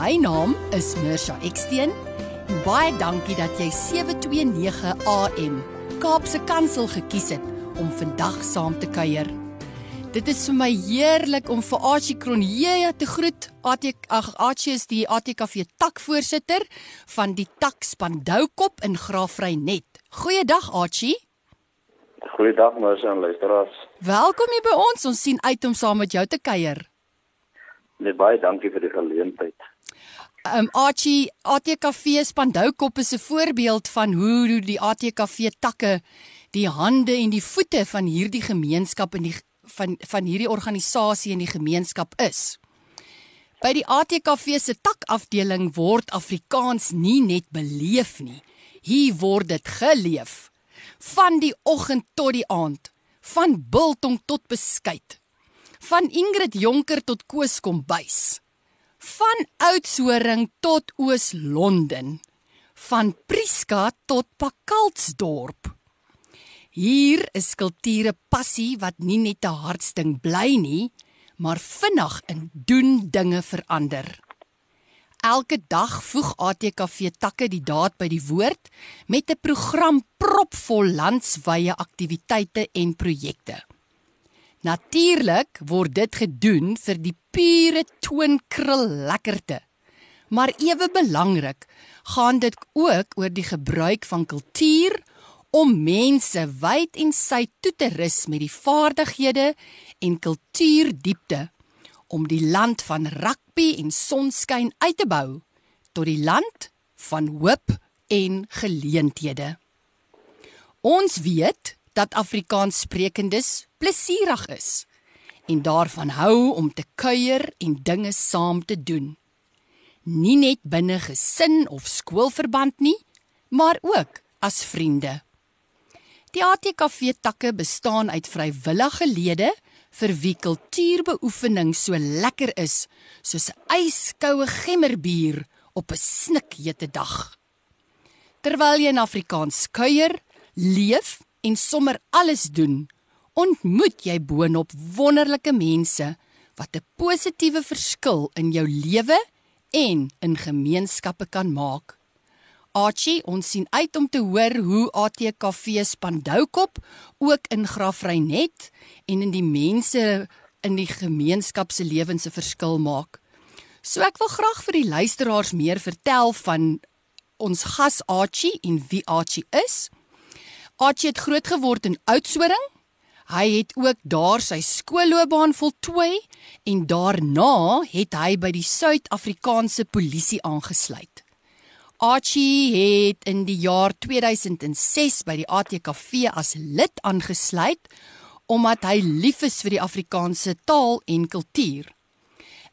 My naam is Mirsha Eksteen. Baie dankie dat jy 729 AM Kaapse Kansel gekies het om vandag saam te kuier. Dit is vir my heerlik om vir Archie Kronje te groet. Archie ag Archie is die ATKV takvoorsitter van die tak Spandoukop in Graafrenet. Goeiedag Archie. Goeiedag mens en luisteraars. Welkom hier by ons. Ons sien uit om saam met jou te kuier. Nee, baie dankie vir die geleentheid. Um Archie, ATKV Spandoukop is 'n voorbeeld van hoe die ATKV takke die hande en die voete van hierdie gemeenskap en die van van hierdie organisasie in die gemeenskap is. By die ATKV se takafdeling word Afrikaans nie net beleef nie. Hier word dit geleef van die oggend tot die aand, van biltong tot beskuit, van Ingrid Jonker tot Koos Kombuis, van Oudtshoorn tot Oos-London, van Prieska tot Pakaltsdorp. Hier is kulture passie wat nie net 'n hartsting bly nie, maar vinnig in doen dinge verander. Elke dag voeg ATKV takke die daad by die woord met 'n program propvol landswye aktiwiteite en projekte. Natuurlik word dit gedoen vir die pure toonkrul lekkerte. Maar ewe belangrik gaan dit ook oor die gebruik van kultuur om mense wyd en sy toe te rus met die vaardighede en kultuurdiepte om die land van rugby en sonskyn uit te bou tot die land van hoop en geleenthede. Ons weet dat Afrikaans sprekendes plesierig is en daarvan hou om te kuier en dinge saam te doen. Nie net binne gesin of skoolverband nie, maar ook as vriende. Die ATKV takke bestaan uit vrywillige lede vir wie kultuurbeoefening so lekker is soos 'n yskoue gemmerbier op 'n snikhete dag. Terwyl jy in Afrikaans kuier, leef en sommer alles doen, ontmoet jy boonop wonderlike mense wat 'n positiewe verskil in jou lewe en in gemeenskappe kan maak. Archie, ons sien uit om te hoor hoe ATKV Spandoukop ook in Graafrenet en in die mense in die gemeenskap se lewens 'n verskil maak. So ek wil graag vir die luisteraars meer vertel van ons gas Archie en wie Archie is. Archie het groot geword in Oudtshoorn. Hy het ook daar sy skoolloopbaan voltooi en daarna het hy by die Suid-Afrikaanse Polisie aangesluit. Archie het in die jaar 2006 by die ATKV as lid aangesluit omdat hy lief is vir die Afrikaanse taal en kultuur.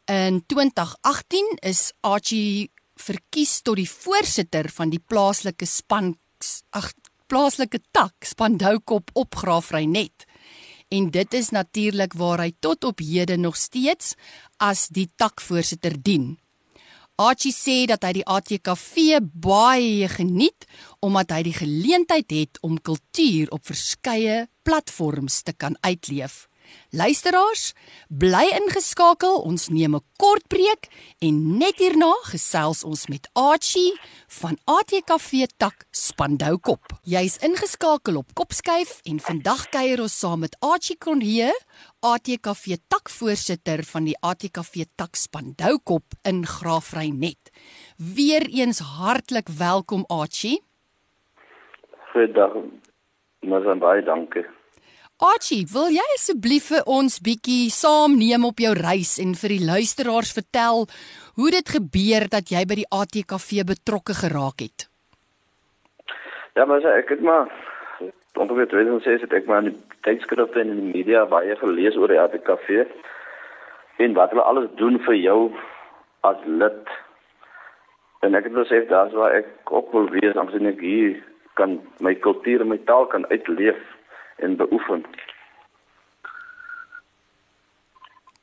In 2018 is Archie verkies tot die voorsitter van die plaaslike span plaaslike tak Spandoukop opgraafrynet. En dit is natuurlik waar hy tot op hede nog steeds as die takvoorsitter dien. Archie sê dat hy die ATKV baie geniet omdat hy die geleentheid het om kultuur op verskeie platforms te kan uitleef. Luisteraars, bly ingeskakel. Ons neem 'n kort breek en net hierna gesels ons met Archie van ATKV Tak Spandoukop. Jy's ingeskakel op Kopskuif en vandag kuier ons saam met Archie Kronje, ATKV Tak voorsitter van die ATKV Tak Spandoukop in Graafrenet. Weereens hartlik welkom Archie. Goeiedag. Maar baie dankie. Archie, wil jy asseblief vir ons bietjie saamneem op jou reis en vir die luisteraars vertel hoe dit gebeur dat jy by die ATKV betrokke geraak het? Ja, maar ek het maar ongeveer 2006 het ek maar in tydskrifte en in die media baie gelees oor die ATKV en wat hulle alles doen vir jou as lid. En ek het besef daar's waar ek ook wil wees, omdat ek hier kan my kultuur en my taal kan uitleef en beoefen.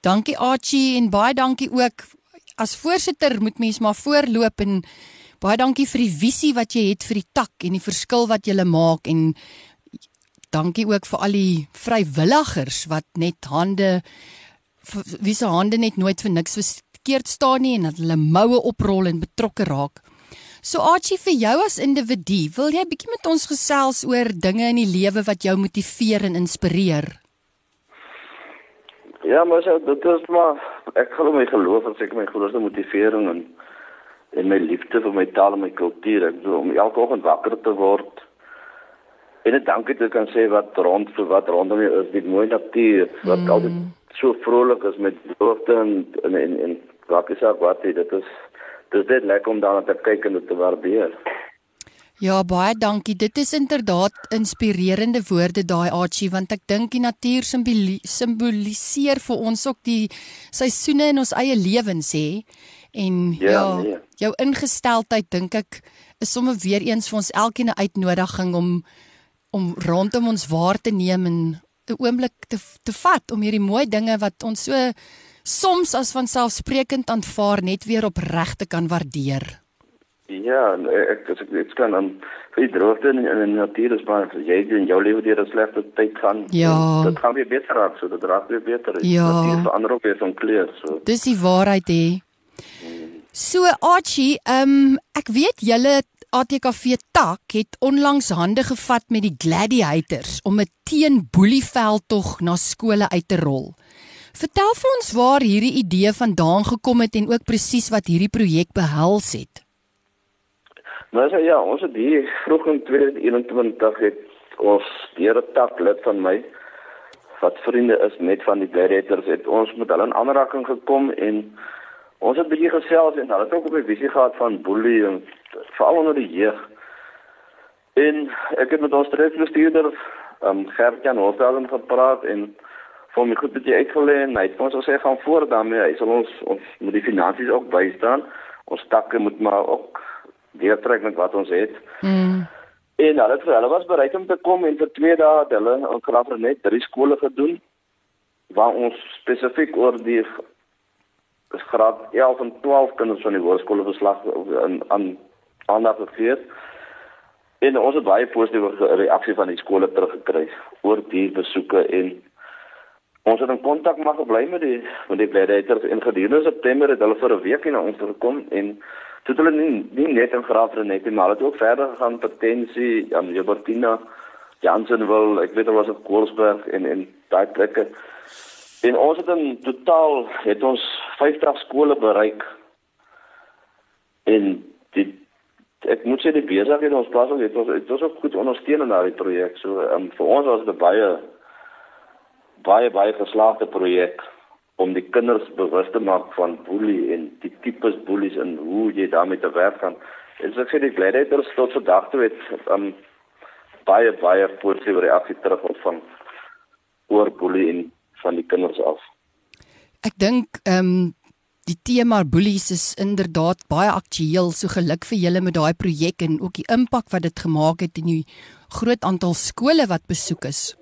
Dankie Archie en baie dankie ook as voorsitter moet mens maar voorloop en baie dankie vir die visie wat jy het vir die tak en die verskil wat jy maak en dankie ook vir al die vrywilligers wat net hande wie se hande net nooit vir niks verkeerd staan nie en dat hulle moue oprol en betrokke raak. So Archie vir jou as individu, wil jy bietjie met ons gesels oor dinge in die lewe wat jou motiveer en inspireer? Ja, maar so dit is maar ek glo my geloof en seker my grootste motivering en en my liefde vir my taal en my kultuur. Ek bedoel om elke oggend wakker te word en dit dankie te kan sê wat rond vir wat rondom my is, die mooi natuur wat mm. altyd so vrolik is met hoogte en en en, en wat is ook wat dit is. Dit is net lekker om daarna te kyk en dit te waardeer. Ja, baie dankie. Dit is inderdaad inspirerende woorde daai Archie want ek dink die natuur simboliseer vir ons ook die seisoene in ons eie lewens hè. En ja, ja nee. jou ingesteldheid dink ek is sommer weer eens vir ons elkeen 'n uitnodiging om om rondom ons waar te neem en 'n oomblik te te vat om hierdie mooi dinge wat ons so soms as vanselfsprekend aanvaar net weer opreg te kan waardeer. Ja, ek ek ek kan dan vir die droogte in in die natuur is maar jy in jou lewe deur 'n slegte tyd gaan. Ja. Dit gaan weer beter raak, so dit raak weer beter. Ja. Dit verander ook weer van kleur, so. Dis die waarheid hè. So Archie, ehm um, ek weet julle ATKV tak het onlangs hande gevat met die gladiators om 'n teen boelieveld tog na skole uit te rol. Vertel vir ons waar hierdie idee vandaan gekom het en ook presies wat hierdie projek behels het. Nou so, ja, ons het hier vroeg in 2021 het ons deur 'n tak lid van my wat vriende is met van die gladiators het ons met hulle in aanraking gekom en ons het bietjie gesels en hulle het ook op 'n visie gehad van en veral onder die jeug. En ek het met ons streekbestuurder ehm um, Gert-Jan Hoofdalen gepraat en vir my goed bietjie uitgelê en hy het ons gesê gaan voor daarmee hy sal ons ons met die finansies ook bystaan. Ons takke moet maar ook deurtrek met wat ons het. Mm. En hulle het hulle was bereid om te kom en vir 2 dae het hulle in Graafre net drie skole gedoen waar ons spesifiek oor die graad 11 en 12 kinders van die hoërskole verslag in aan aandag gegee. En ons het baie positiewe reaksie van die skole teruggekry oor die besoeke en ons het in kontak maar gebly met die met die leerders en gedurende September het hulle vir 'n week hier na ons gekom en Toe hulle nie, nie net in Graafrenet net, maar het ook verder gegaan potensie aan Jobertina Jansen wil, ek weet daar was op Koelsberg en en daai plekke. En ons het in totaal het ons 50 skole bereik. En die ek moet sê die besigheid ons plaas het ons het ons ook goed ondersteun in daardie projek. So um, vir ons was dit baie baie baie geslaagde projek om die kinders bewus te maak van boelie en die tipes boelies en hoe jy daarmee te werk kan. En so ek sê die gladiators tot vandag toe het um, baie baie positiewe reaksie terug ontvang oor boelie en van die kinders af. Ek dink ehm um, die tema boelies is inderdaad baie aktueel. So geluk vir julle met daai projek en ook die impak wat dit gemaak het in die groot aantal skole wat besoek is.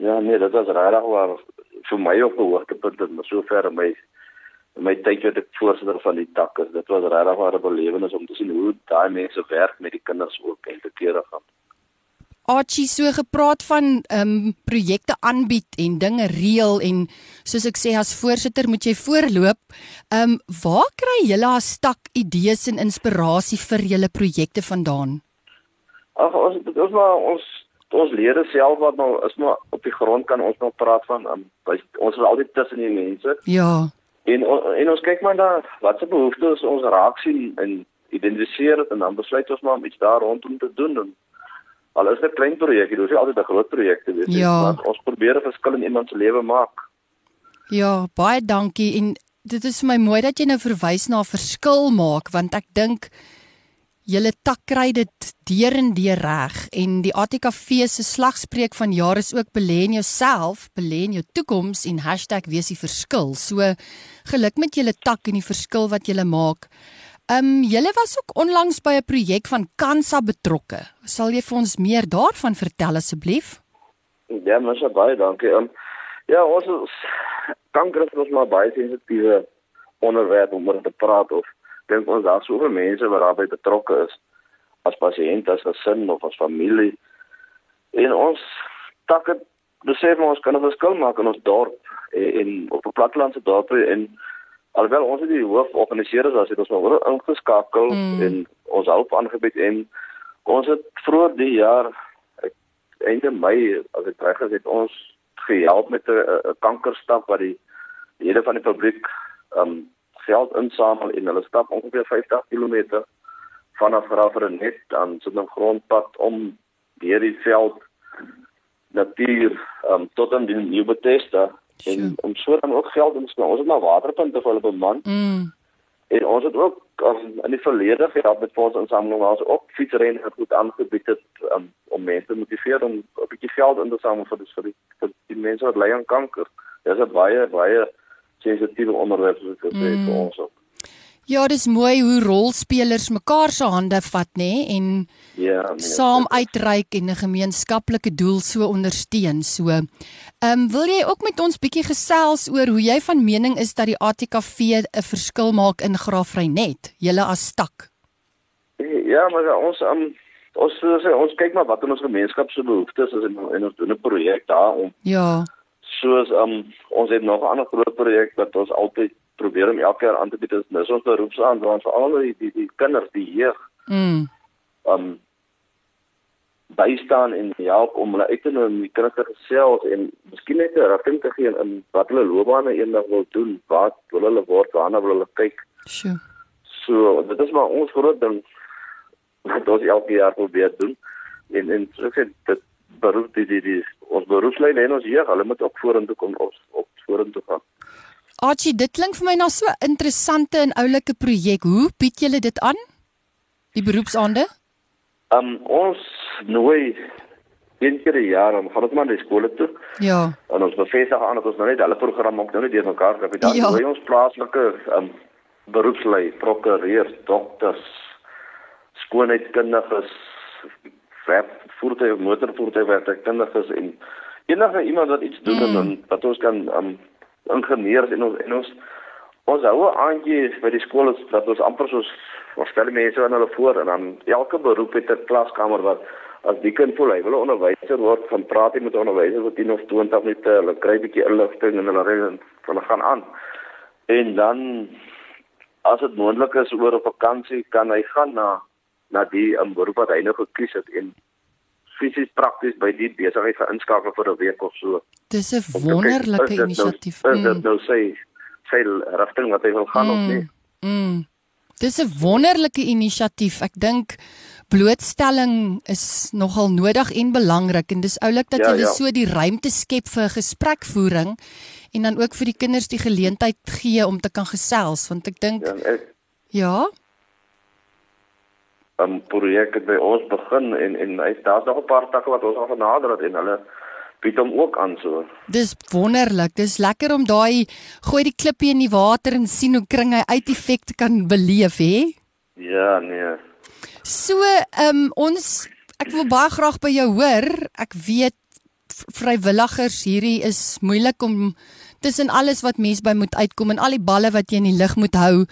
Ja, nee, dit was regtig waar vir my op 'n hoogtepunt en sover my my tyd wat ek voorsitter van die tak is. Dit was regtig 'n belewenis om te sien hoe daai mense werk met die kinders ook en te kere gaan. Archie so gepraat van ehm um, projekte aanbied en dinge reël en soos ek sê as voorsitter moet jy voorloop. Ehm um, waar kry julle as tak idees en inspirasie vir julle projekte vandaan? Ag ons ons maar ons ons lede self wat nou is maar op die grond kan ons nou praat van um, ons is altyd tussen die mense. Ja. En en ons kyk maar daar wat se behoeftes ons raak sien en identifiseer dit en dan besluit ons maar om iets daar rondom te doen en al is dit 'n klein projek, dit is altyd 'n groot projek te wees ja. maar ons probeer 'n verskil in iemand se lewe maak. Ja, baie dankie en dit is vir my mooi dat jy nou verwys na verskil maak want ek dink Julle tak kry dit deur en deur reg en die ATKV se slagspreuk van jaar is ook belê in jouself, belê in jou toekoms en #wees die verskil. So geluk met julle tak en die verskil wat julle maak. Ehm um, julle was ook onlangs by 'n projek van Kansa betrokke. Sal jy vir ons meer daarvan vertel asseblief? Ja, mens baie dankie. Um, ja, ons is, kanker is ons maar baie sensitiewe onderwerp om oor te praat of dink ons daar soveel mense wat daarbey betrokke is as pasiënt, as gesin of as familie. En ons het besef ons kan 'n verskil maak in ons dorp en, en op 'n plattelandse dorp en alhoewel ons die hooforganiseerders as het ons nou ingeskakel mm. en ons hulp aangebied en ons het vroeër die jaar einde Mei as ek reg is het ons gehelp met 'n kankerstap wat die lede van die publiek um geld insamel en hulle stap ongeveer 50 km vanaf Graafrenet dan so 'n grondpad om deur die veld natuur um, tot aan die nuwe Bethesda en om so dan ook geld ons ons het maar waterpunte vir hulle beman. Mm. En ons het ook um, in die verlede gehad met ons insameling waar ons ook fietsrenne goed aangebied het um, om mense te motiveer om 'n bietjie geld in te samel vir die vir die, vir die mense wat ly aan kanker. Dit is baie baie sensitiewe onderwerp soos ek gesê mm. vir ons ook. Ja, dis mooi hoe rolspelers mekaar se hande vat nê nee, en ja, nee, saam uitreik en 'n gemeenskaplike doel so ondersteun. So, ehm um, wil jy ook met ons bietjie gesels oor hoe jy van mening is dat die ATKV 'n verskil maak in Graafrenet, julle as stak? Ja, maar ons um, ons ons kyk maar wat in ons gemeenskap se behoeftes is en, en ons doen 'n projek daar om. Ja. Soos um, ons het nog 'n ander groot projek wat ons altyd probeer om elke jaar aan te bied is nou ons beroepsaandrang vir al die die die kinders die jeug. Mm. Um bystaan en help om hulle uit te neem die kinders te gesels en miskien net 'n rigting te gee in wat hulle loopbane eendag wil doen, wat wil hulle word, waarna wil hulle kyk. Sure. So, dit is maar ons groot ding wat ons elke jaar probeer doen. En en so ek sê dit beroep die die die ons beroepslyn en ons jeug, hulle moet ook vorentoe kom op op vorentoe gaan. Archie, dit klink vir my na so 'n interessante en oulike projek. Hoe bied julle dit aan? Die beroepsaande? Um ons nooi een keer per jaar om gaan ons maar na skole toe. Ja. En ons bevestig aan dat ons nou net hulle program ook nou net deur mekaar kry. Dan ja. nooi ons plaaslike um beroepslei, prokureurs, dokters, skoonheidskundiges, web voertuie motorvoertuie werktuigskundiges en enige iemand wat iets doen mm. en wat ons kan um ingenieurs en ons en ons ons hou aandjie by die skool is dat ons amper soos ons stel mense aan hulle voor en dan elke beroep het 'n klaskamer wat as die kind voel hy wil 'n onderwyser word van praat met 'n onderwyser vir 10 of 20 minute hulle kry 'n bietjie inligting en hulle ry en hulle gaan aan en dan as dit moontlik is oor 'n vakansie kan hy gaan na na die um, beroep wat hy nou gekies het en fisies prakties by die besigheid gaan inskakel vir 'n week of so. Dis 'n wonderlike nou- inisiatief. Nou, is dit nou sê sê rigting wat hy wil gaan mm, of nie? Mm. Dis 'n wonderlike inisiatief. Ek dink blootstelling is nogal nodig en belangrik en dis oulik dat ja, jy ja. so die ruimte skep vir gesprekvoering en dan ook vir die kinders die geleentheid gee om te kan gesels want ek dink Ja. Ek, ja? 'n projek het by ons begin en en hy daar's nog 'n paar takke wat ons al genader het en hulle bied hom ook aan so. Dis wonderlik. Dis lekker om daai gooi die klippie in die water en sien hoe kring hy uit effek kan beleef, hè? Ja, nee. So, ehm um, ons ek wil baie graag by jou hoor. Ek weet vrywilligers hierdie is moeilik om tussen alles wat mense by moet uitkom en al die balle wat jy in die lug moet hou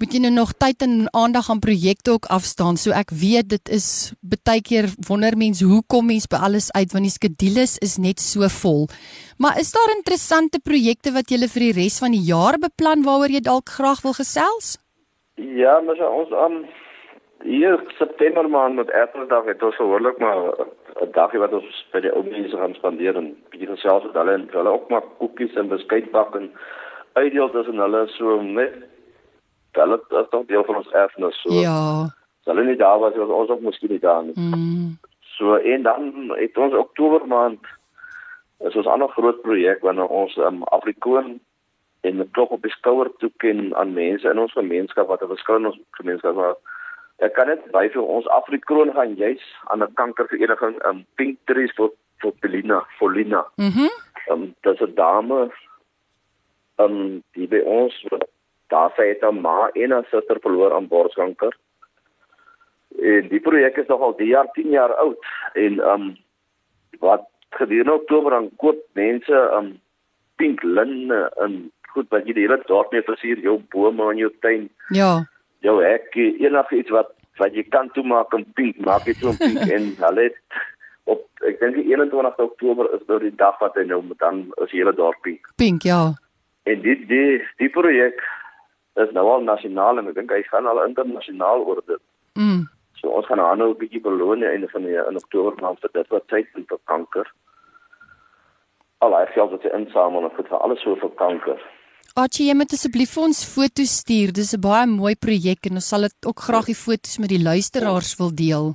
moet jy nou nog tyd en aandag aan projekte ook afstaan. So ek weet dit is baie keer wonder mense hoe kom mense by alles uit want die skedules is net so vol. Maar is daar interessante projekte wat jy vir die res van die jaar beplan waaroor jy dalk graag wil gesels? Ja, maar ons aan um, hier September maand met Erfdag het ons verhoorlik maar 'n dagie wat ons by die ou mense gaan spandeer en bietjie gesels met hulle en hulle ook maar koekies en beskuit bak en uitdeel tussen hulle so net hulle is tog deel van ons erfenis so. Ja. Hulle nie daar was, was ons ook miskien nie daar nie. Mm. So en dan het ons Oktober maand is ons ander groot projek wanneer ons um, Afrikoon en 'n klop op die skouer toeken aan mense in ons gemeenskap wat 'n verskil in ons gemeenskap maak. Ek kan net byvoeg ons Afrikroon gaan juis aan 'n kankervereniging in um, Pink Trees vir vir Belina, Folina. Mhm. Mm um, dit is 'n dame um, die by ons daar sy het 'n ma en 'n suster verloor aan borskanker. En die projek is nog al die jaar 10 jaar oud en ehm um, wat gedurende Oktober dan koop mense ehm um, pink linne en goed wat jy die hele dorp mee versier jou bome in jou tuin. Ja. Jou hek, enigiets wat wat jy kan toemaak in pink, maak dit toe in pink en hulle het op ek dink die 21 Oktober is nou die dag wat hy nou dan is hele dorp pink. Pink, ja. En die die die projek is nou al nasionaal en ek dink hy gaan al internasionaal word. Mm. So ons gaan nou 'n bietjie beloon einde van die in Oktober maand vir dit wat tyd het vir kanker. Al hy geld wat hy insamel en vir alles so vir kanker. Archie, jy moet asseblief vir ons foto's stuur. Dis 'n baie mooi projek en ons sal dit ook graag die foto's met die luisteraars wil deel.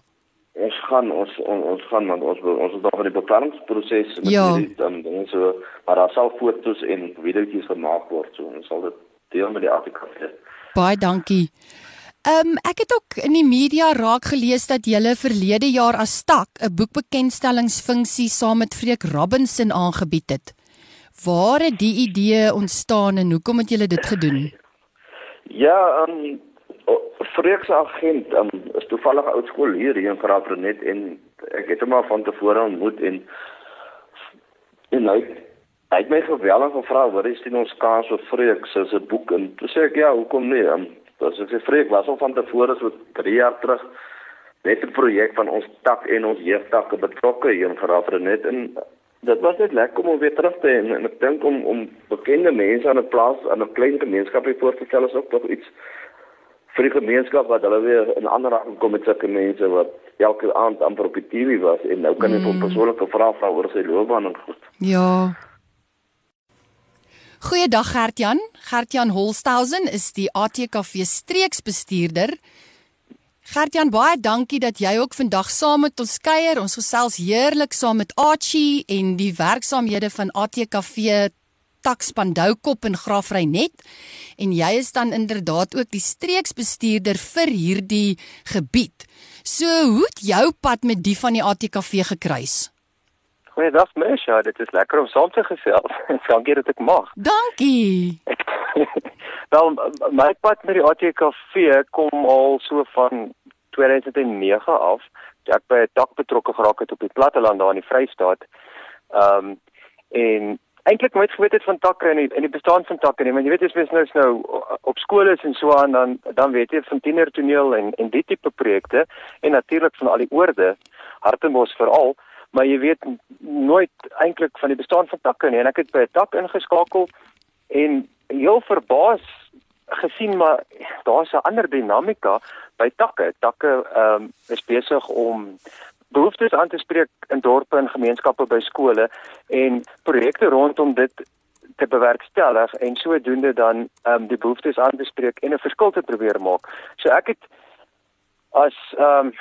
Ons gaan ons on, ons gaan want ons ons is nog in die beplanningsproses met Ja. hierdie dan dinge so maar daar sal foto's en videoetjies gemaak word so ons sal dit deel met die artikel. Baie dankie. Ehm um, ek het ook in die media raak gelees dat julle verlede jaar as tak 'n boekbekendstellingsfunksie saam met Freek Robinson aangebied het. Waar het die idee ontstaan en hoekom het julle dit gedoen? Ja, ehm um, Freek se agent um, is toevallig oud skool hier in Graafrenet en ek het hom al van tevore ontmoet en en hy hy het my geweldig gevra wat is dit ons kans vir Freek se se boek en toe sê ek ja, hoekom nie? Ek sê Freek was al van tevore so 3 jaar terug net 'n projek van ons tak en ons jeugtakke betrokke hier in Graafrenet en dit was net lekker om hom weer terug te hê en, en ek dink om om bekende mense aan 'n plaas aan 'n klein gemeenskap voor te stel is ook tog iets vir die gemeenskap wat hulle weer in aanraking kom met sulke mense wat elke aand amper op die TV was en nou kan jy mm. hom persoonlik vra vra oor sy loopbaan en goed. Ja. Goeiedag Gert-Jan. Gert-Jan Holsthausen is die ATKV streeksbestuurder. Gert-Jan, baie dankie dat jy ook vandag saam met ons kuier. Ons gesels heerlik saam met Archie en die werksaamhede van ATKV Takspandoukop en Graafreinet. En jy is dan inderdaad ook die streeksbestuurder vir hierdie gebied. So, hoe het jou pad met die van die ATKV gekruis? Goeiedag Mesha, dit is lekker om saam te gesels. Dankie dat ek mag. Dankie. Wel, my pad met die ATKV kom al so van 2009 af. Ek by 'n dak betrokke geraak het op die platteland daar in die Vrystaat. Ehm um, en eintlik nooit geweet het van takke en die, en die bestaan van takke nie, want jy weet as mens nou nou op skole is en so aan dan dan weet jy van tienertoneel en en die tipe projekte en natuurlik van al die oorde Hartenbos veral maar jy weet nooit eintlik van die bestaan van takke nie en ek het by 'n tak ingeskakel en heel verbaas gesien maar daar's 'n ander dinamika by takke. Takke ehm um, is besig om behoeftes aan te spreek in dorpe en gemeenskappe by skole en projekte rondom dit te bewerkstellig en sodoende dan ehm um, die behoeftes aan te spreek en 'n verskil te probeer maak. So ek het as ehm um,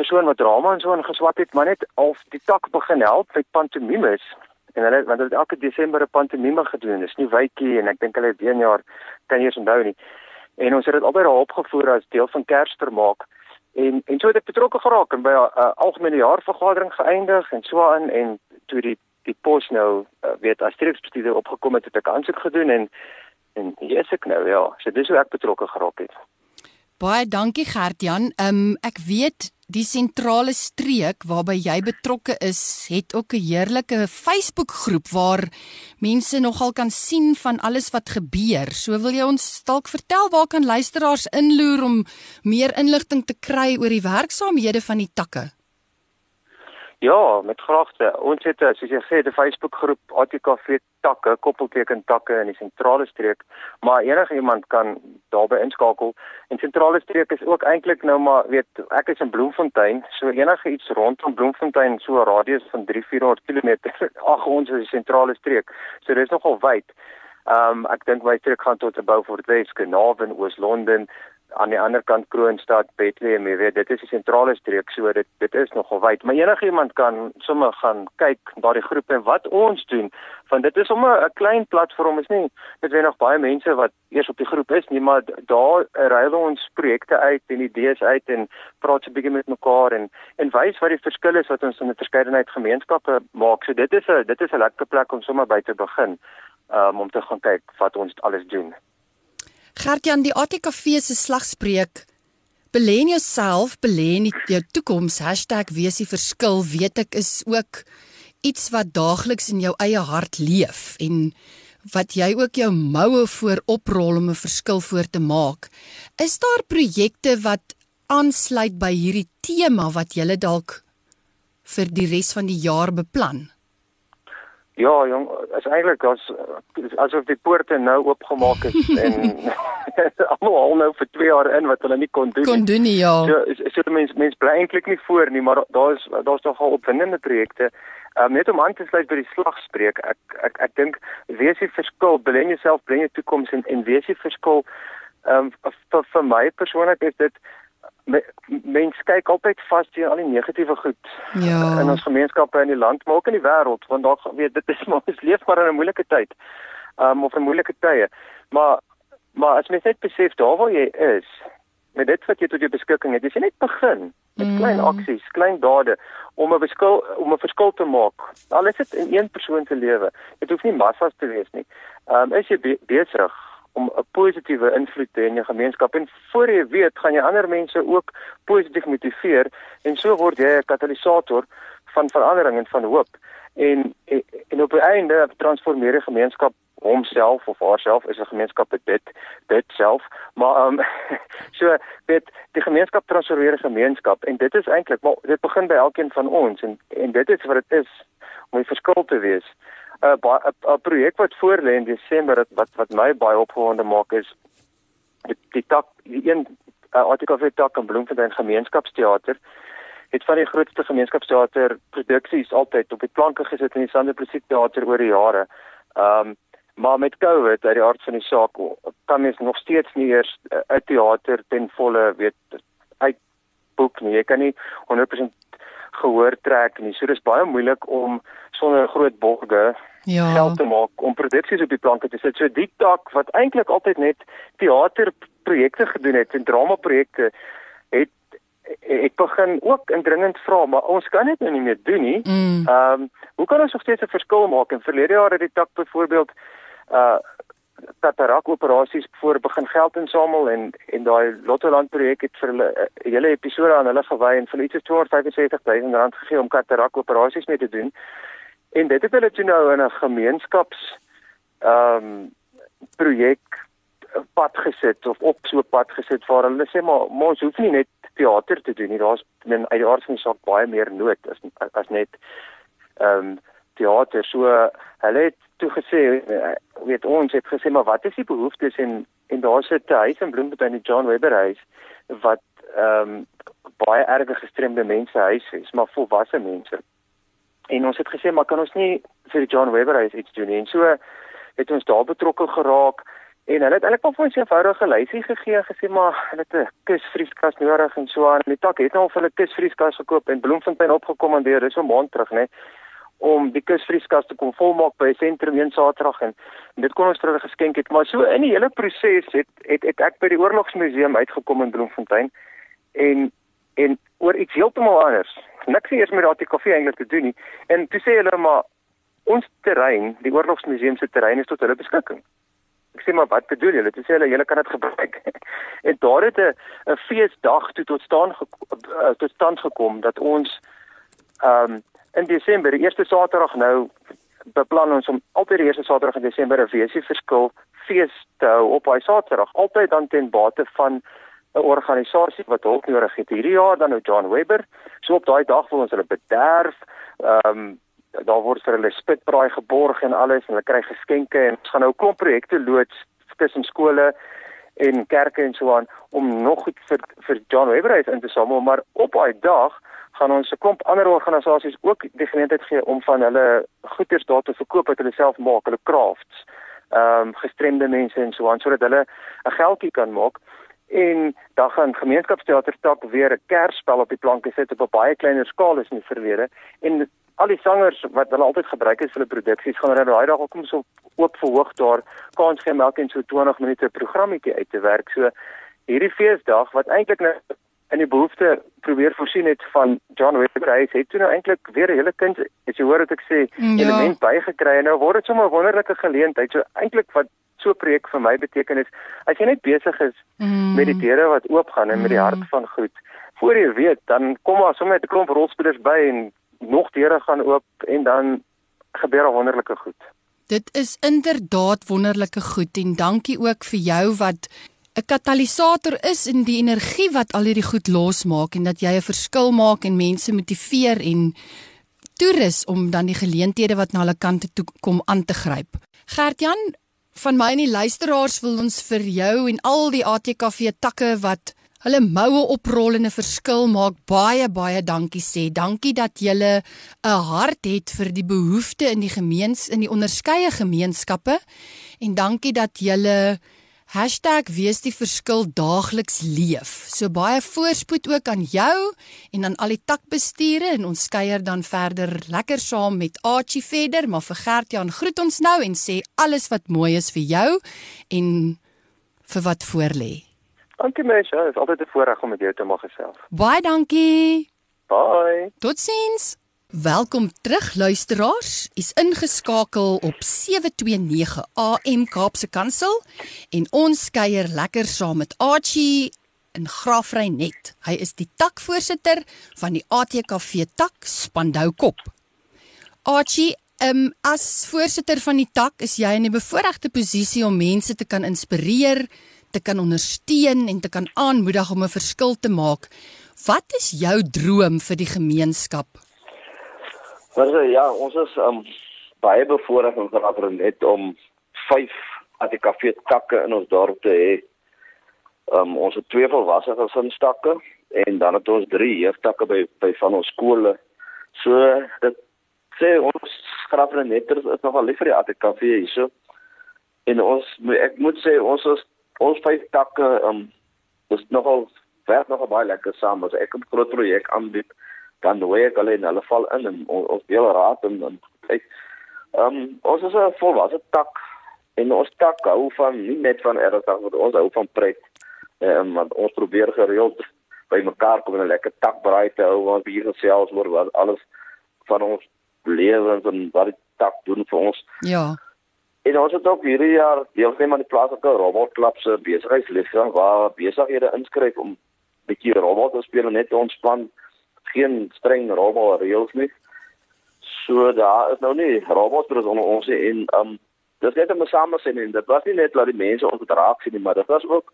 persoon wat drama en so ingeswat het, maar net al die tak begin help met pantomimes en hulle want hulle het elke Desember 'n pantomime gedoen. Dis nie wytjie en ek dink hulle het een jaar kan eers onthou nie. En ons het dit albei daar opgevoer as deel van Kersvermaak. En en so het ek betrokke geraak en by 'n uh, algemene jaarvergadering geëindig en so aan en toe die die pos nou uh, weet as streeksbestuurder opgekom het, het ek aansoek gedoen en en hier is ek nou ja. So dis hoe ek betrokke geraak het. Baie dankie Gert-Jan. Ehm um, ek weet die sentrale streek waarby jy betrokke is, het ook 'n heerlike Facebookgroep waar mense nogal kan sien van alles wat gebeur. So wil jy ons dalk vertel waar kan luisteraars inloer om meer inligting te kry oor die werksaamhede van die takke? Ja, met graagte. Ons het soos jy sê 'n Facebookgroep ATKV takke, koppelteken takke in die sentrale streek, maar enige iemand kan daarbey inskakel. En sentrale streek is ook eintlik nou maar weet ek is in Bloemfontein, so enige iets rondom Bloemfontein so 'n radius van 3-400 km. Ag ons is die sentrale streek. So dis nogal wyd. Ehm um, ek dink my streek gaan tot Beaufort West, Carnarvon, Oos-London, aan die ander kant Kroonstad, Bethlehem, jy weet, dit is die sentrale streek, so dit dit is nogal wyd. Maar enigiemand kan sommer gaan kyk na die groep en wat ons doen, want dit is sommer 'n klein platform, is nie dit wen nog baie mense wat eers op die groep is nie, maar daar ruil ons projekte uit en idees uit en praat so 'n bietjie met mekaar en en wys wat die verskil is wat ons in 'n verskeidenheid gemeenskappe maak. So dit is 'n dit is 'n lekker plek om sommer by te begin. Um, om te gaan kyk wat ons alles doen. Gertjan, die ATKV se slagspreuk belê in jouself, belê in jou toekoms #wees die verskil, weet ek is ook iets wat daagliks in jou eie hart leef en wat jy ook jou moue voor oprol om 'n verskil voor te maak. Is daar projekte wat aansluit by hierdie tema wat jy dalk vir die res van die jaar beplan? Ja, jong, is eintlik as asof die poorte nou oopgemaak is en almal al nou vir 2 jaar in wat hulle nie kon doen. Kon doen nie, ja. So is so die mense mense bly eintlik nie voor nie, maar daar's daar's nogal opwindende projekte. Um, net om aan te sluit by die slagspreuk. Ek ek ek dink wees die verskil, belê jouself, bring jou toekoms en en wees die verskil. Ehm um, vir vir my persoonlik is dit mense kyk altyd vas teen al die negatiewe goed ja. in ons gemeenskappe in die land maar ook in die wêreld want daar weet dit is maar ons leef maar in 'n moeilike tyd um, of in moeilike tye maar maar as mens net besef daar waar jy is met dit wat jy tot jou beskikking het jy net begin met mm. klein aksies klein dade om 'n verskil om 'n verskil te maak al is dit in een persoon se lewe dit hoef nie massas te wees nie um, is jy be besig om 'n positiewe invloed te hê in jou gemeenskap. En voor jy weet gaan jy ander mense ook positief motiveer en so word jy 'n katalisator van verandering en van hoop. En en, en op die einde transformeer die gemeenskap homself of haarself is 'n gemeenskap dit dit self. Maar um, so weet die gemeenskap transformeer 'n gemeenskap en dit is eintlik maar dit begin by elkeen van ons en en dit is wat dit is om 'n verskil te wees 'n uh, 'n projek wat voor lê in Desember wat wat, wat my baie opgewonde maak is die, die tak die een uh, artikel vir tak in Bloemfontein gemeenskapsteater het van die grootste gemeenskapsteater produksies altyd op die planke gesit in die Sande Musiekteater oor die jare. Ehm um, maar met Covid uit die aard van die saak kan mens nog steeds nie eers uh, 'n teater ten volle weet uitboek nie. Jy kan nie 100% gehoor trek nie. So dis baie moeilik om sonder groot borge ja. geld te maak om produksies op die planke te sit. So die tak wat eintlik altyd net teaterprojekte gedoen het en dramaprojekte het ek begin ook indringend vra maar ons kan dit nou nie meer doen nie. Mm. Ehm mm. um, hoe kan ons nog steeds 'n verskil maak? In verlede jare het die tak byvoorbeeld uh katarak operasies voor begin geld insamel en en daai Lottoland projek het vir hulle 'n uh, hele episode aan hulle gewy en vir iets so 275 000 rand gegee om katarak operasies mee te doen. En dit het hulle toe nou in 'n gemeenskaps ehm um, projek pad gesit of op so pad gesit waar hulle sê maar ons hoef nie net teater te doen nie. Daar's in uit die aard van die saak baie meer nood as as net ehm um, teater. So hulle het toe gesê eh, weet ons het gesê maar wat is die behoeftes en en daar sit 'n huis in Bloemfontein die John Webber huis wat ehm um, baie erge gestremde mense huis is, maar volwasse mense. En ons het gesê maar kan ons nie vir die John Webber huis iets doen nie. En so het ons daar betrokke geraak en hulle het eintlik maar vir ons 'n eenvoudige lysie gegee en gesê maar hulle het 'n kusvrieskas nodig en so aan. Die tak het nou vir hulle kusvrieskas gekoop en Bloemfontein opgekommandeer, dis so 'n maand terug, né? om die kusvrieskas te kom volmaak by sentrum een Saterdag en, en dit kon ons vir hulle geskenk het. Maar so in die hele proses het, het het ek by die Oorlogsmuseum uitgekom in Bloemfontein en en oor iets heeltemal anders niks eers met daardie koffie eintlik te doen nie. En toe sê hulle maar ons terrein, die oorlogsmuseum se terrein is tot hulle beskikking. Ek sê maar wat bedoel julle? Toe sê hulle julle kan dit gebruik. en daar het 'n 'n feesdag toe tot staan uh, tot stand gekom dat ons ehm um, in Desember, die eerste Saterdag nou beplan ons om altyd die eerste Saterdag in Desember 'n weesie verskil fees te hou op daai Saterdag, altyd dan ten bate van 'n organisasie wat hulp nodig het. Hierdie jaar dan nou John Webber. So op daai dag wil ons hulle bederf. Ehm um, daar word vir hulle spitbraai geborg en alles en hulle kry geskenke en ons gaan nou 'n klomp projekte loods tussen skole en kerke en so aan om nog goed vir vir John Webber uit in te samel, maar op daai dag gaan ons 'n klomp ander organisasies ook die geleentheid gee om van hulle goederes daar te verkoop wat hulle self maak, hulle crafts. Ehm um, gestremde mense en so aan sodat hulle 'n geldjie kan maak en dan gaan gemeenskapsteater tak weer 'n kersspel op die planke sit op 'n baie kleiner skaal as in die verlede en al die sangers wat hulle altyd gebruik het vir hulle produksies gaan hulle daai dag ook om so oop verhoog daar kans gee melk en so 20 minute programmetjie uit te werk so hierdie feesdag wat eintlik nou in die behoefte probeer voorsien het van John Webber hy het toe nou eintlik weer 'n hele kind as jy hoor wat ek sê ja. element bygekry en nou word dit sommer 'n wonderlike geleentheid. So eintlik wat so 'n projek vir my beteken is as jy net besig is Mm. met die deure wat oopgaan en met die Mm. hart van goed. Voor jy weet, dan kom daar sommer 'n klomp rolspelers by en nog deure gaan oop en dan gebeur 'n wonderlike goed. Dit is inderdaad wonderlike goed en dankie ook vir jou wat 'n katalisator is in die energie wat al hierdie goed losmaak en dat jy 'n verskil maak en mense motiveer en toerus om dan die geleenthede wat na hulle kante toe kom aan te gryp. Gert-Jan, van my en die luisteraars wil ons vir jou en al die ATKV takke wat hulle moue oprol en 'n verskil maak baie baie dankie sê. Dankie dat julle 'n hart het vir die behoeftes in die gemeens in die onderskeie gemeenskappe en dankie dat julle #wees die verskil daagliks leef. So baie voorspoed ook aan jou en aan al die takbesture en ons kuier dan verder lekker saam met Archie verder, maar vir Gert-Jan groet ons nou en sê alles wat mooi is vir jou en vir wat voorlê. Dankie mens, dit is altyd 'n voorreg om met jou te mag gesels. Baie dankie. Bye. Totsiens. Welkom terug luisteraars. U's ingeskakel op 729 AM Kaapse Kansel en ons kuier lekker saam met Archie in Graafreinet. Hy is die takvoorsitter van die ATKV tak Spandau Kop. Archie, um, as voorsitter van die tak is jy in 'n bevoordeelde posisie om mense te kan inspireer, te kan ondersteun en te kan aanmoedig om 'n verskil te maak. Wat is jou droom vir die gemeenskap? Maar ja, ons is um baie bevoorreg om geraper net om 5 ATKV takke in ons dorp te hê. Um ons het twee volwasse gesinstakke en dan het ons drie jeugtakke by by van ons skole. So dit sê ons geraper net is nogal lief vir die ATKV hierso. En ons ek moet sê ons is ons vyf takke um is nogal werk nogal baie lekker saam. As ek 'n groot projek aanbied dan nooi ek hulle en hulle val in en ons, ons deel raad en en kyk. Ehm um, ons is 'n volwasse tak en ons tak hou van nie net van ernstig maar ons hou van pret. Ehm um, want ons probeer gereeld by mekaar kom en 'n lekker takbraai te hou waar wir gesels oor wat alles van ons lewens en wat die tak doen vir ons. Ja. En ons het ook hierdie jaar deelgeneem aan die plaaslike robotklub se besigheidslesse waar besighede inskryf om bietjie robot te speel en net te ontspan geen streng robot reëls nie. So daar is nou nie robots vir ons ons en um dis net 'n samesyn dit was nie net dat die mense ons raak sien nie, maar dit was ook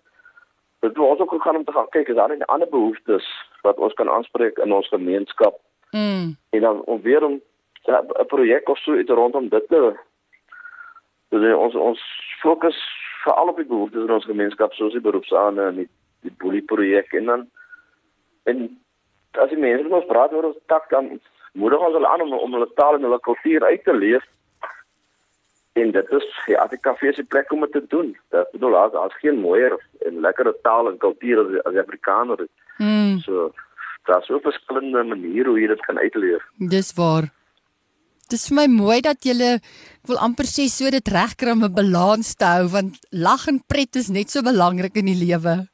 dit was ook gegaan om te gaan kyk is daar nie ander behoeftes wat ons kan aanspreek in ons gemeenskap. Mm. En dan om weer om 'n projek of so uit rondom dit te dus ons ons fokus veral op die behoeftes in ons gemeenskap soos die beroepsane en die die boelie projek en dan en as die mense met ons praat oor ons tak dan moedig ons hulle aan om om hulle taal en hulle kultuur uit te leef. En dit is ja, die kafee se plek om dit te doen. Dat bedoel as as geen mooier en lekkerder taal en kultuur as as Afrikaner is. Mm. So daar's so verskillende maniere hoe jy dit kan uitleef. Dis waar. Dis vir my mooi dat jy wil amper sê so dit regkry om 'n balans te hou want lag en pret is net so belangrik in die lewe.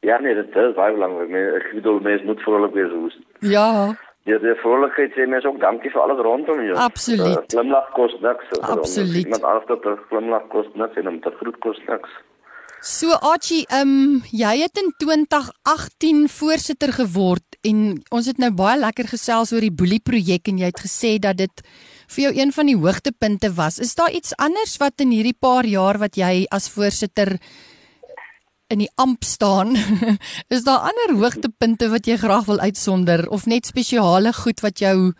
Ja nee, dit is baie belangrik. Nee, Ek bedoel mense moet vrolik wees hoes. Ja, Ja, die vrolikheid sê mense ook dankie vir alles rondom jou. Absoluut. Uh, glimlag kos niks. Absoluut. Iemand anders dat 'n glimlag kos niks en om te groet kos niks. So Archie, ehm um, jy het in 2018 voorsitter geword en ons het nou baie lekker gesels oor die boelie projek en jy het gesê dat dit vir jou een van die hoogtepunte was. Is daar iets anders wat in hierdie paar jaar wat jy as voorsitter in die amp staan? is daar ander hoogtepunte wat jy graag wil uitsonder of net spesiale goed wat jou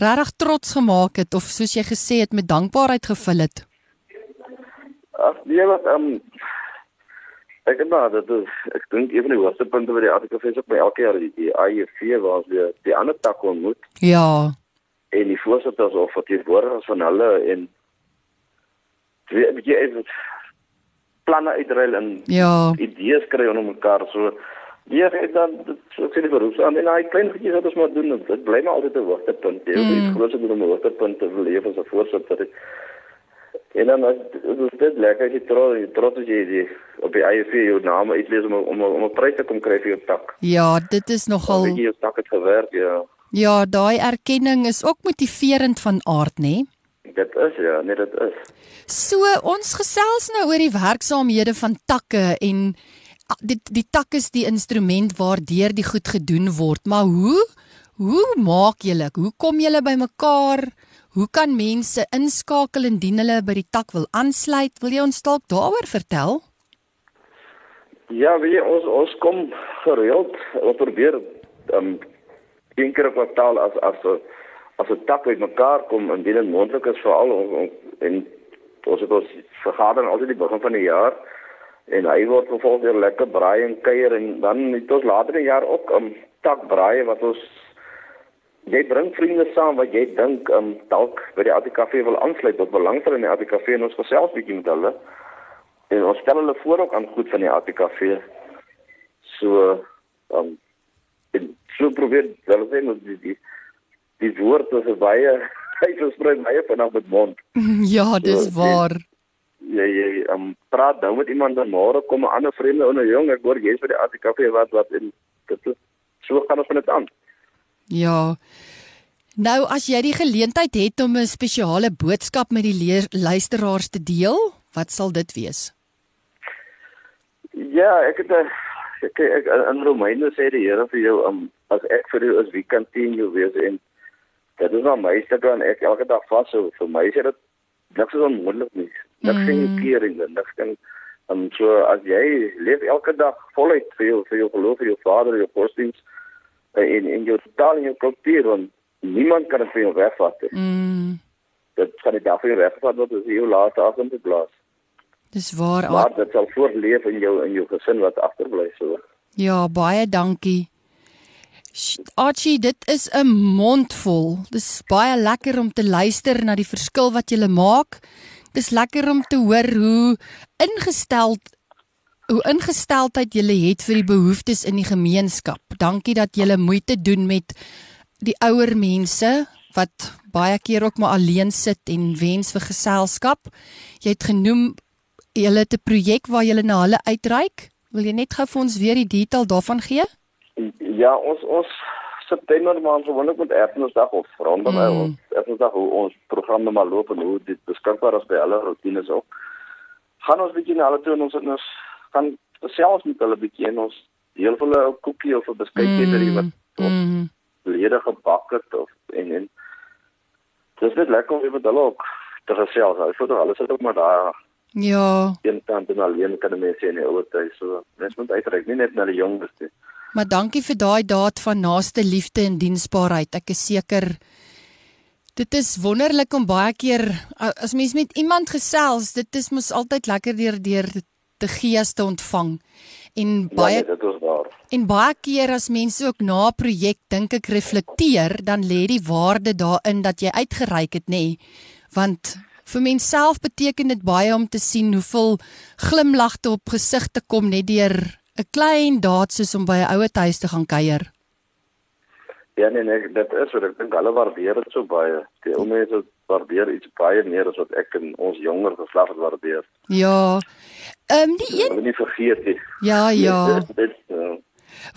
regtig trots gemaak het of soos jy gesê het met dankbaarheid gevul het? Ag, nee, wat ehm um, ek dink maar dat is, ek dink een van die hoogste punte wat die is ook by elke jaar die, die AIV waar ons weer die ander tak ontmoet Ja. en die voorsitters of verteenwoordigers van hulle en twee bietjie planne uitruil en Ja. idees kry onder mekaar so Ja, ek dan so sien die beroeps aan en hy klein goedjies wat ons maar doen. en Dit bly maar altyd 'n hoogtepunt. Jy weet, Mm. groot om 'n hoogtepunt te beleef as 'n voorsitter. En dan as dit dit lekker jy trots jy trots as jy die op die IFV jou naam uitlees om om om 'n prys te kom kry vir jou tak. Ja, dit is nogal Weet jy jou tak het gewerk, ja. Ja, daai erkenning is ook motiverend van aard, nê? Dit is ja, nee dit is. So ons gesels nou oor die werksaamhede van takke en die die tak is die instrument waardeur die goed gedoen word. Maar hoe hoe maak julle? Hoe kom julle bymekaar? Hoe kan mense inskakel indien hulle by die tak wil aansluit? Wil jy ons dalk daaroor vertel? Ja, wie ons ons kom gereeld ons probeer um een keer per kwartaal as as as 'n tak uit mekaar kom en dit moontlik is vir al en ons het ons vergadering altyd die begin van die jaar en hy word vervolgens weer lekker braai en kuier en dan het ons later in die jaar ook 'n um, tak braai wat ons jy bring vriende saam wat jy dink um dalk by die ATKV wil aansluit tot belangstel in die ATKV en ons gesels bietjie met hulle en ons stel hulle voor ook aan goed van die ATKV so um en so probeer sê dat die die, die woord is baie hy versprei baie vanaand met mond. Ja, dis so, waar. Ja ja, um praat nou met iemand dan môre kom 'n ander vriende onder jong ek hoor jy's by die ATKV wat wat en dit is so gaan ons van dit aan. Ja. Nou as jy die geleentheid het om 'n spesiale boodskap met die leer, luisteraars te deel, wat sal dit wees? Ja, ek het 'n ek, ek in Romeine sê die Here vir jou um, as ek vir jou is wie kan teen jou wees en dit is maar my stuk dan ek elke dag vas so vir my sê dit niks is onmoontlik nie niks mm. geen keer en niks kan um, so as jy leef elke dag voluit vir jou vir jou geloof vir jou vader jou godsdienst uh, en en jou taal en jou kultuur want niemand kan dit vir jou wegvat nie mm. dit kan nie daarvoor wegvat wat as jy jou laaste asem te blaas Dis waar. Maar dit sal voortleef in jou in jou gesin wat agterbly so. Ja, baie dankie. Archie, dit is 'n mondvol. Dis baie lekker om te luister na die verskil wat jy maak. Dis lekker om te hoor hoe ingestel hoe ingesteldheid jy het vir die behoeftes in die gemeenskap. Dankie dat jy moeite doen met die ouer mense wat baie keer ook maar alleen sit en wens vir geselskap. Jy het genoem julle het 'n projek waar julle na hulle uitreik. Wil jy net gou vir ons weer die detail daarvan gee? Ja, ons ons September maand gewoonlik met Erfenisdag of rondom mm. ons Erfenisdag hoe ons programme maar loop en hoe dit beskikbaar is by hulle rotines ook. Gaan ons bietjie na hulle toe en ons het ons gaan selfs met hulle bietjie en ons deel hulle 'n koekie of 'n beskuitjie mm. wat mm. lede gebak het of en en dis net lekker om met hulle ook te gesels. Ek voel hulle sit ook maar daar Ja. Een kant en alleen kan mense in die ouer tyd so. Mens moet uitreik nie net na die jonges nie. Maar dankie vir daai daad van naaste liefde en diensbaarheid. Ek is seker dit is wonderlik om baie keer as mens met iemand gesels, dit is mos altyd lekker deur deur te gees te ontvang. En ja, baie ja, dit is waar. En baie keer as mense ook na 'n projek dink ek reflekteer, dan lê die waarde daarin dat jy uitgereik het, nê? Nee. Want Vir menself beteken dit baie om te sien hoeveel glimlagte op gesigte kom net deur 'n klein daad soos om by 'n ouer huis te gaan kuier. Ja nee nee, dit is wat ek dink hulle waardeer dit so baie. Die ou mense waardeer iets baie meer as wat ek en ons jonger geslag het waardeer. Ja. Ehm um, die een Ek nie vergeet nie. Ja ja. dit, dit, uh...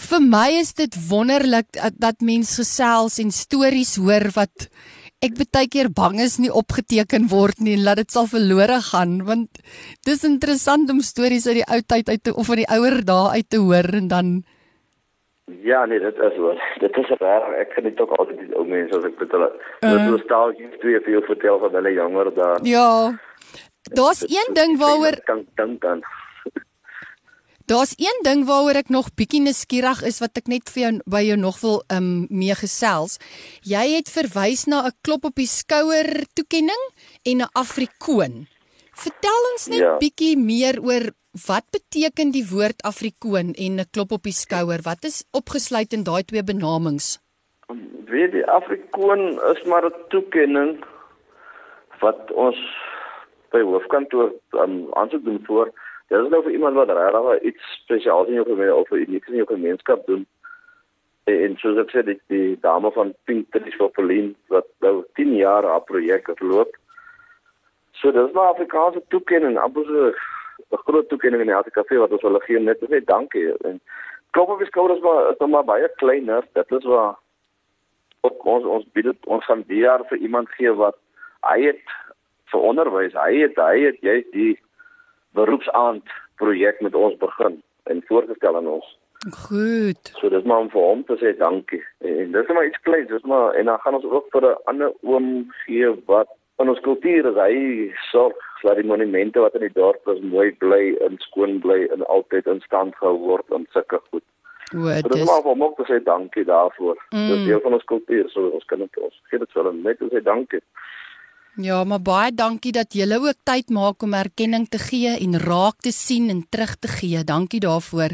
Vir my is dit wonderlik dat, dat mense gesels en stories hoor wat ek baie keer bang is nie opgeteken word nie en laat dit sal verlore gaan want dis interessant om stories uit die ou tyd uit te, of van die ouer dae uit te hoor en dan Ja nee dit is wat dit is reg. Ek kan dit ook altyd die ou mense as ek met hulle uh, so nostalgies twee vir jou vertel van hulle jonger dae. Ja. Daar's een ding waaroor kan dink aan Daar's een ding waaroor ek nog bietjie nuuskierig is wat ek net vir jou by jou nog wil um meegesels. Jy het verwys na 'n klop op die skouer toekenning en 'n Afrikoon. Vertel ons net ja. bietjie meer oor wat beteken die woord Afrikoon en 'n klop op die skouer? Wat is opgesluit in daai twee benamings? Weet die Afrikoon is maar 'n toekenning wat ons by hoofkantoor um aansoek doen voor Dit is nou vir iemand wat regtig iets spesiaals in jou gemeenskap of uniek in jou gemeenskap doen. En, en soos ek sê, die, die dame van Pink Trees for Pauline wat nou 10 jaar haar projek het loop. So dis maar Afrikaanse toekenning, so 'n groot toekenning in die Afrika-kafee wat ons hulle gee net te sê dankie. En klop op die skouers maar is nog maar baie kleiner. Dit is waar ook ons ons bied dit ons gaan jaar vir iemand gee wat hy het vir onderwys. Hy het hy het jy die beroepsaand projek met ons begin en voorgestel aan ons. Goed. So dis maar om vir hom te sê dankie. En dis maar iets kleins, dis maar en dan gaan ons ook vir 'n ander oom gee wat in ons kultuur is hy sorg dat die monumente wat in die dorp is mooi bly en skoon bly en altyd in stand gehou word en sulke goed. O, So dis is maar om ook te sê dankie daarvoor. Mm. Dis deel van ons kultuur, so ons kan dit ons gee dit vir hulle net te sê dankie. Ja, maar baie dankie dat julle ook tyd maak om erkenning te gee en raak te sien en terug te gee. Dankie daarvoor.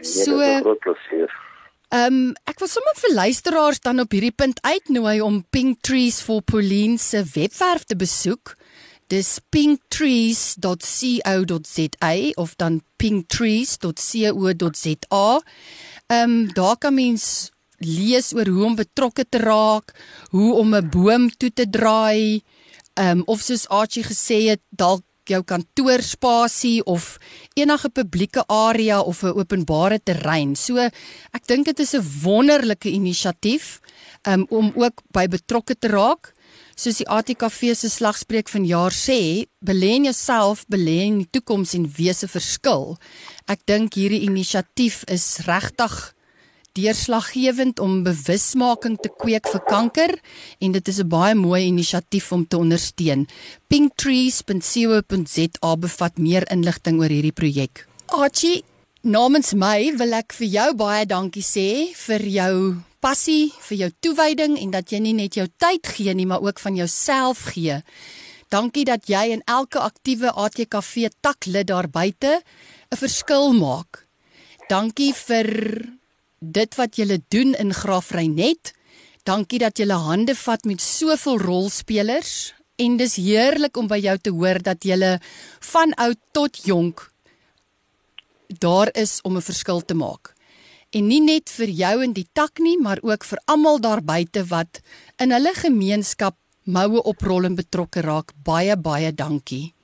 So, Ja, dit is 'n groot plesier. ehm um, ek wil sommer vir luisteraars dan op hierdie punt uitnooi om Pink Trees for Pauline se webwerf te besoek. Dis pinktrees.co.za of dan pinktrees.co.za. Ehm um, daar kan mens lees oor hoe om betrokke te raak, hoe om 'n boom toe te draai, ehm um, of soos Archie gesê het, dalk jou kantoorspasie of enige publieke area of 'n openbare terrein. So ek dink dit is 'n wonderlike inisiatief um, om ook by betrokke te raak. Soos die ATKV se slagspreuk van jaar sê, belê in jouself, belê in die toekoms en wees 'n verskil. Ek dink hierdie inisiatief is regtig deurslaggewend om bewusmaking te kweek vir kanker en dit is 'n baie mooi inisiatief om te ondersteun. pinktrees.co.za bevat meer inligting oor hierdie projek. Archie, namens my wil ek vir jou baie dankie sê vir jou passie, vir jou toewyding en dat jy nie net jou tyd gee nie, maar ook van jouself gee. Dankie dat jy en elke aktiewe ATKV taklid daar buite 'n verskil maak. Dankie vir dit wat julle doen in Graafreinet. Dankie dat julle hande vat met soveel rolspelers en dis heerlik om by jou te hoor dat julle van oud tot jonk daar is om 'n verskil te maak. En nie net vir jou in die tak nie, maar ook vir almal daar buite wat in hulle gemeenskap moue oprol en betrokke raak. Baie baie dankie.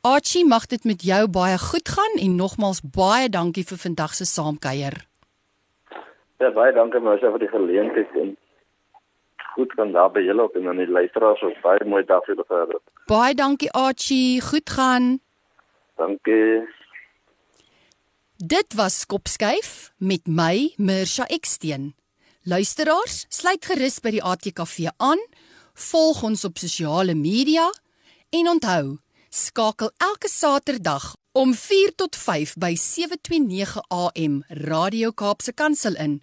Archie, mag dit met jou baie goed gaan en nogmals baie dankie vir vandag se saamkuier. Ja, baie dankie maar vir die geleentheid en goed kan daar by julle op en dan die luisteraars ook baie mooi dag vir julle. Baie dankie Archie, goed gaan. Dankie. Dit was Kopskuif met my Mirsha Eksteen. Luisteraars, sluit gerus by die ATKV aan, volg ons op sosiale media en onthou, skakel elke Saterdag om 4 tot 5 by 729 AM Radio Kaapse Kansel in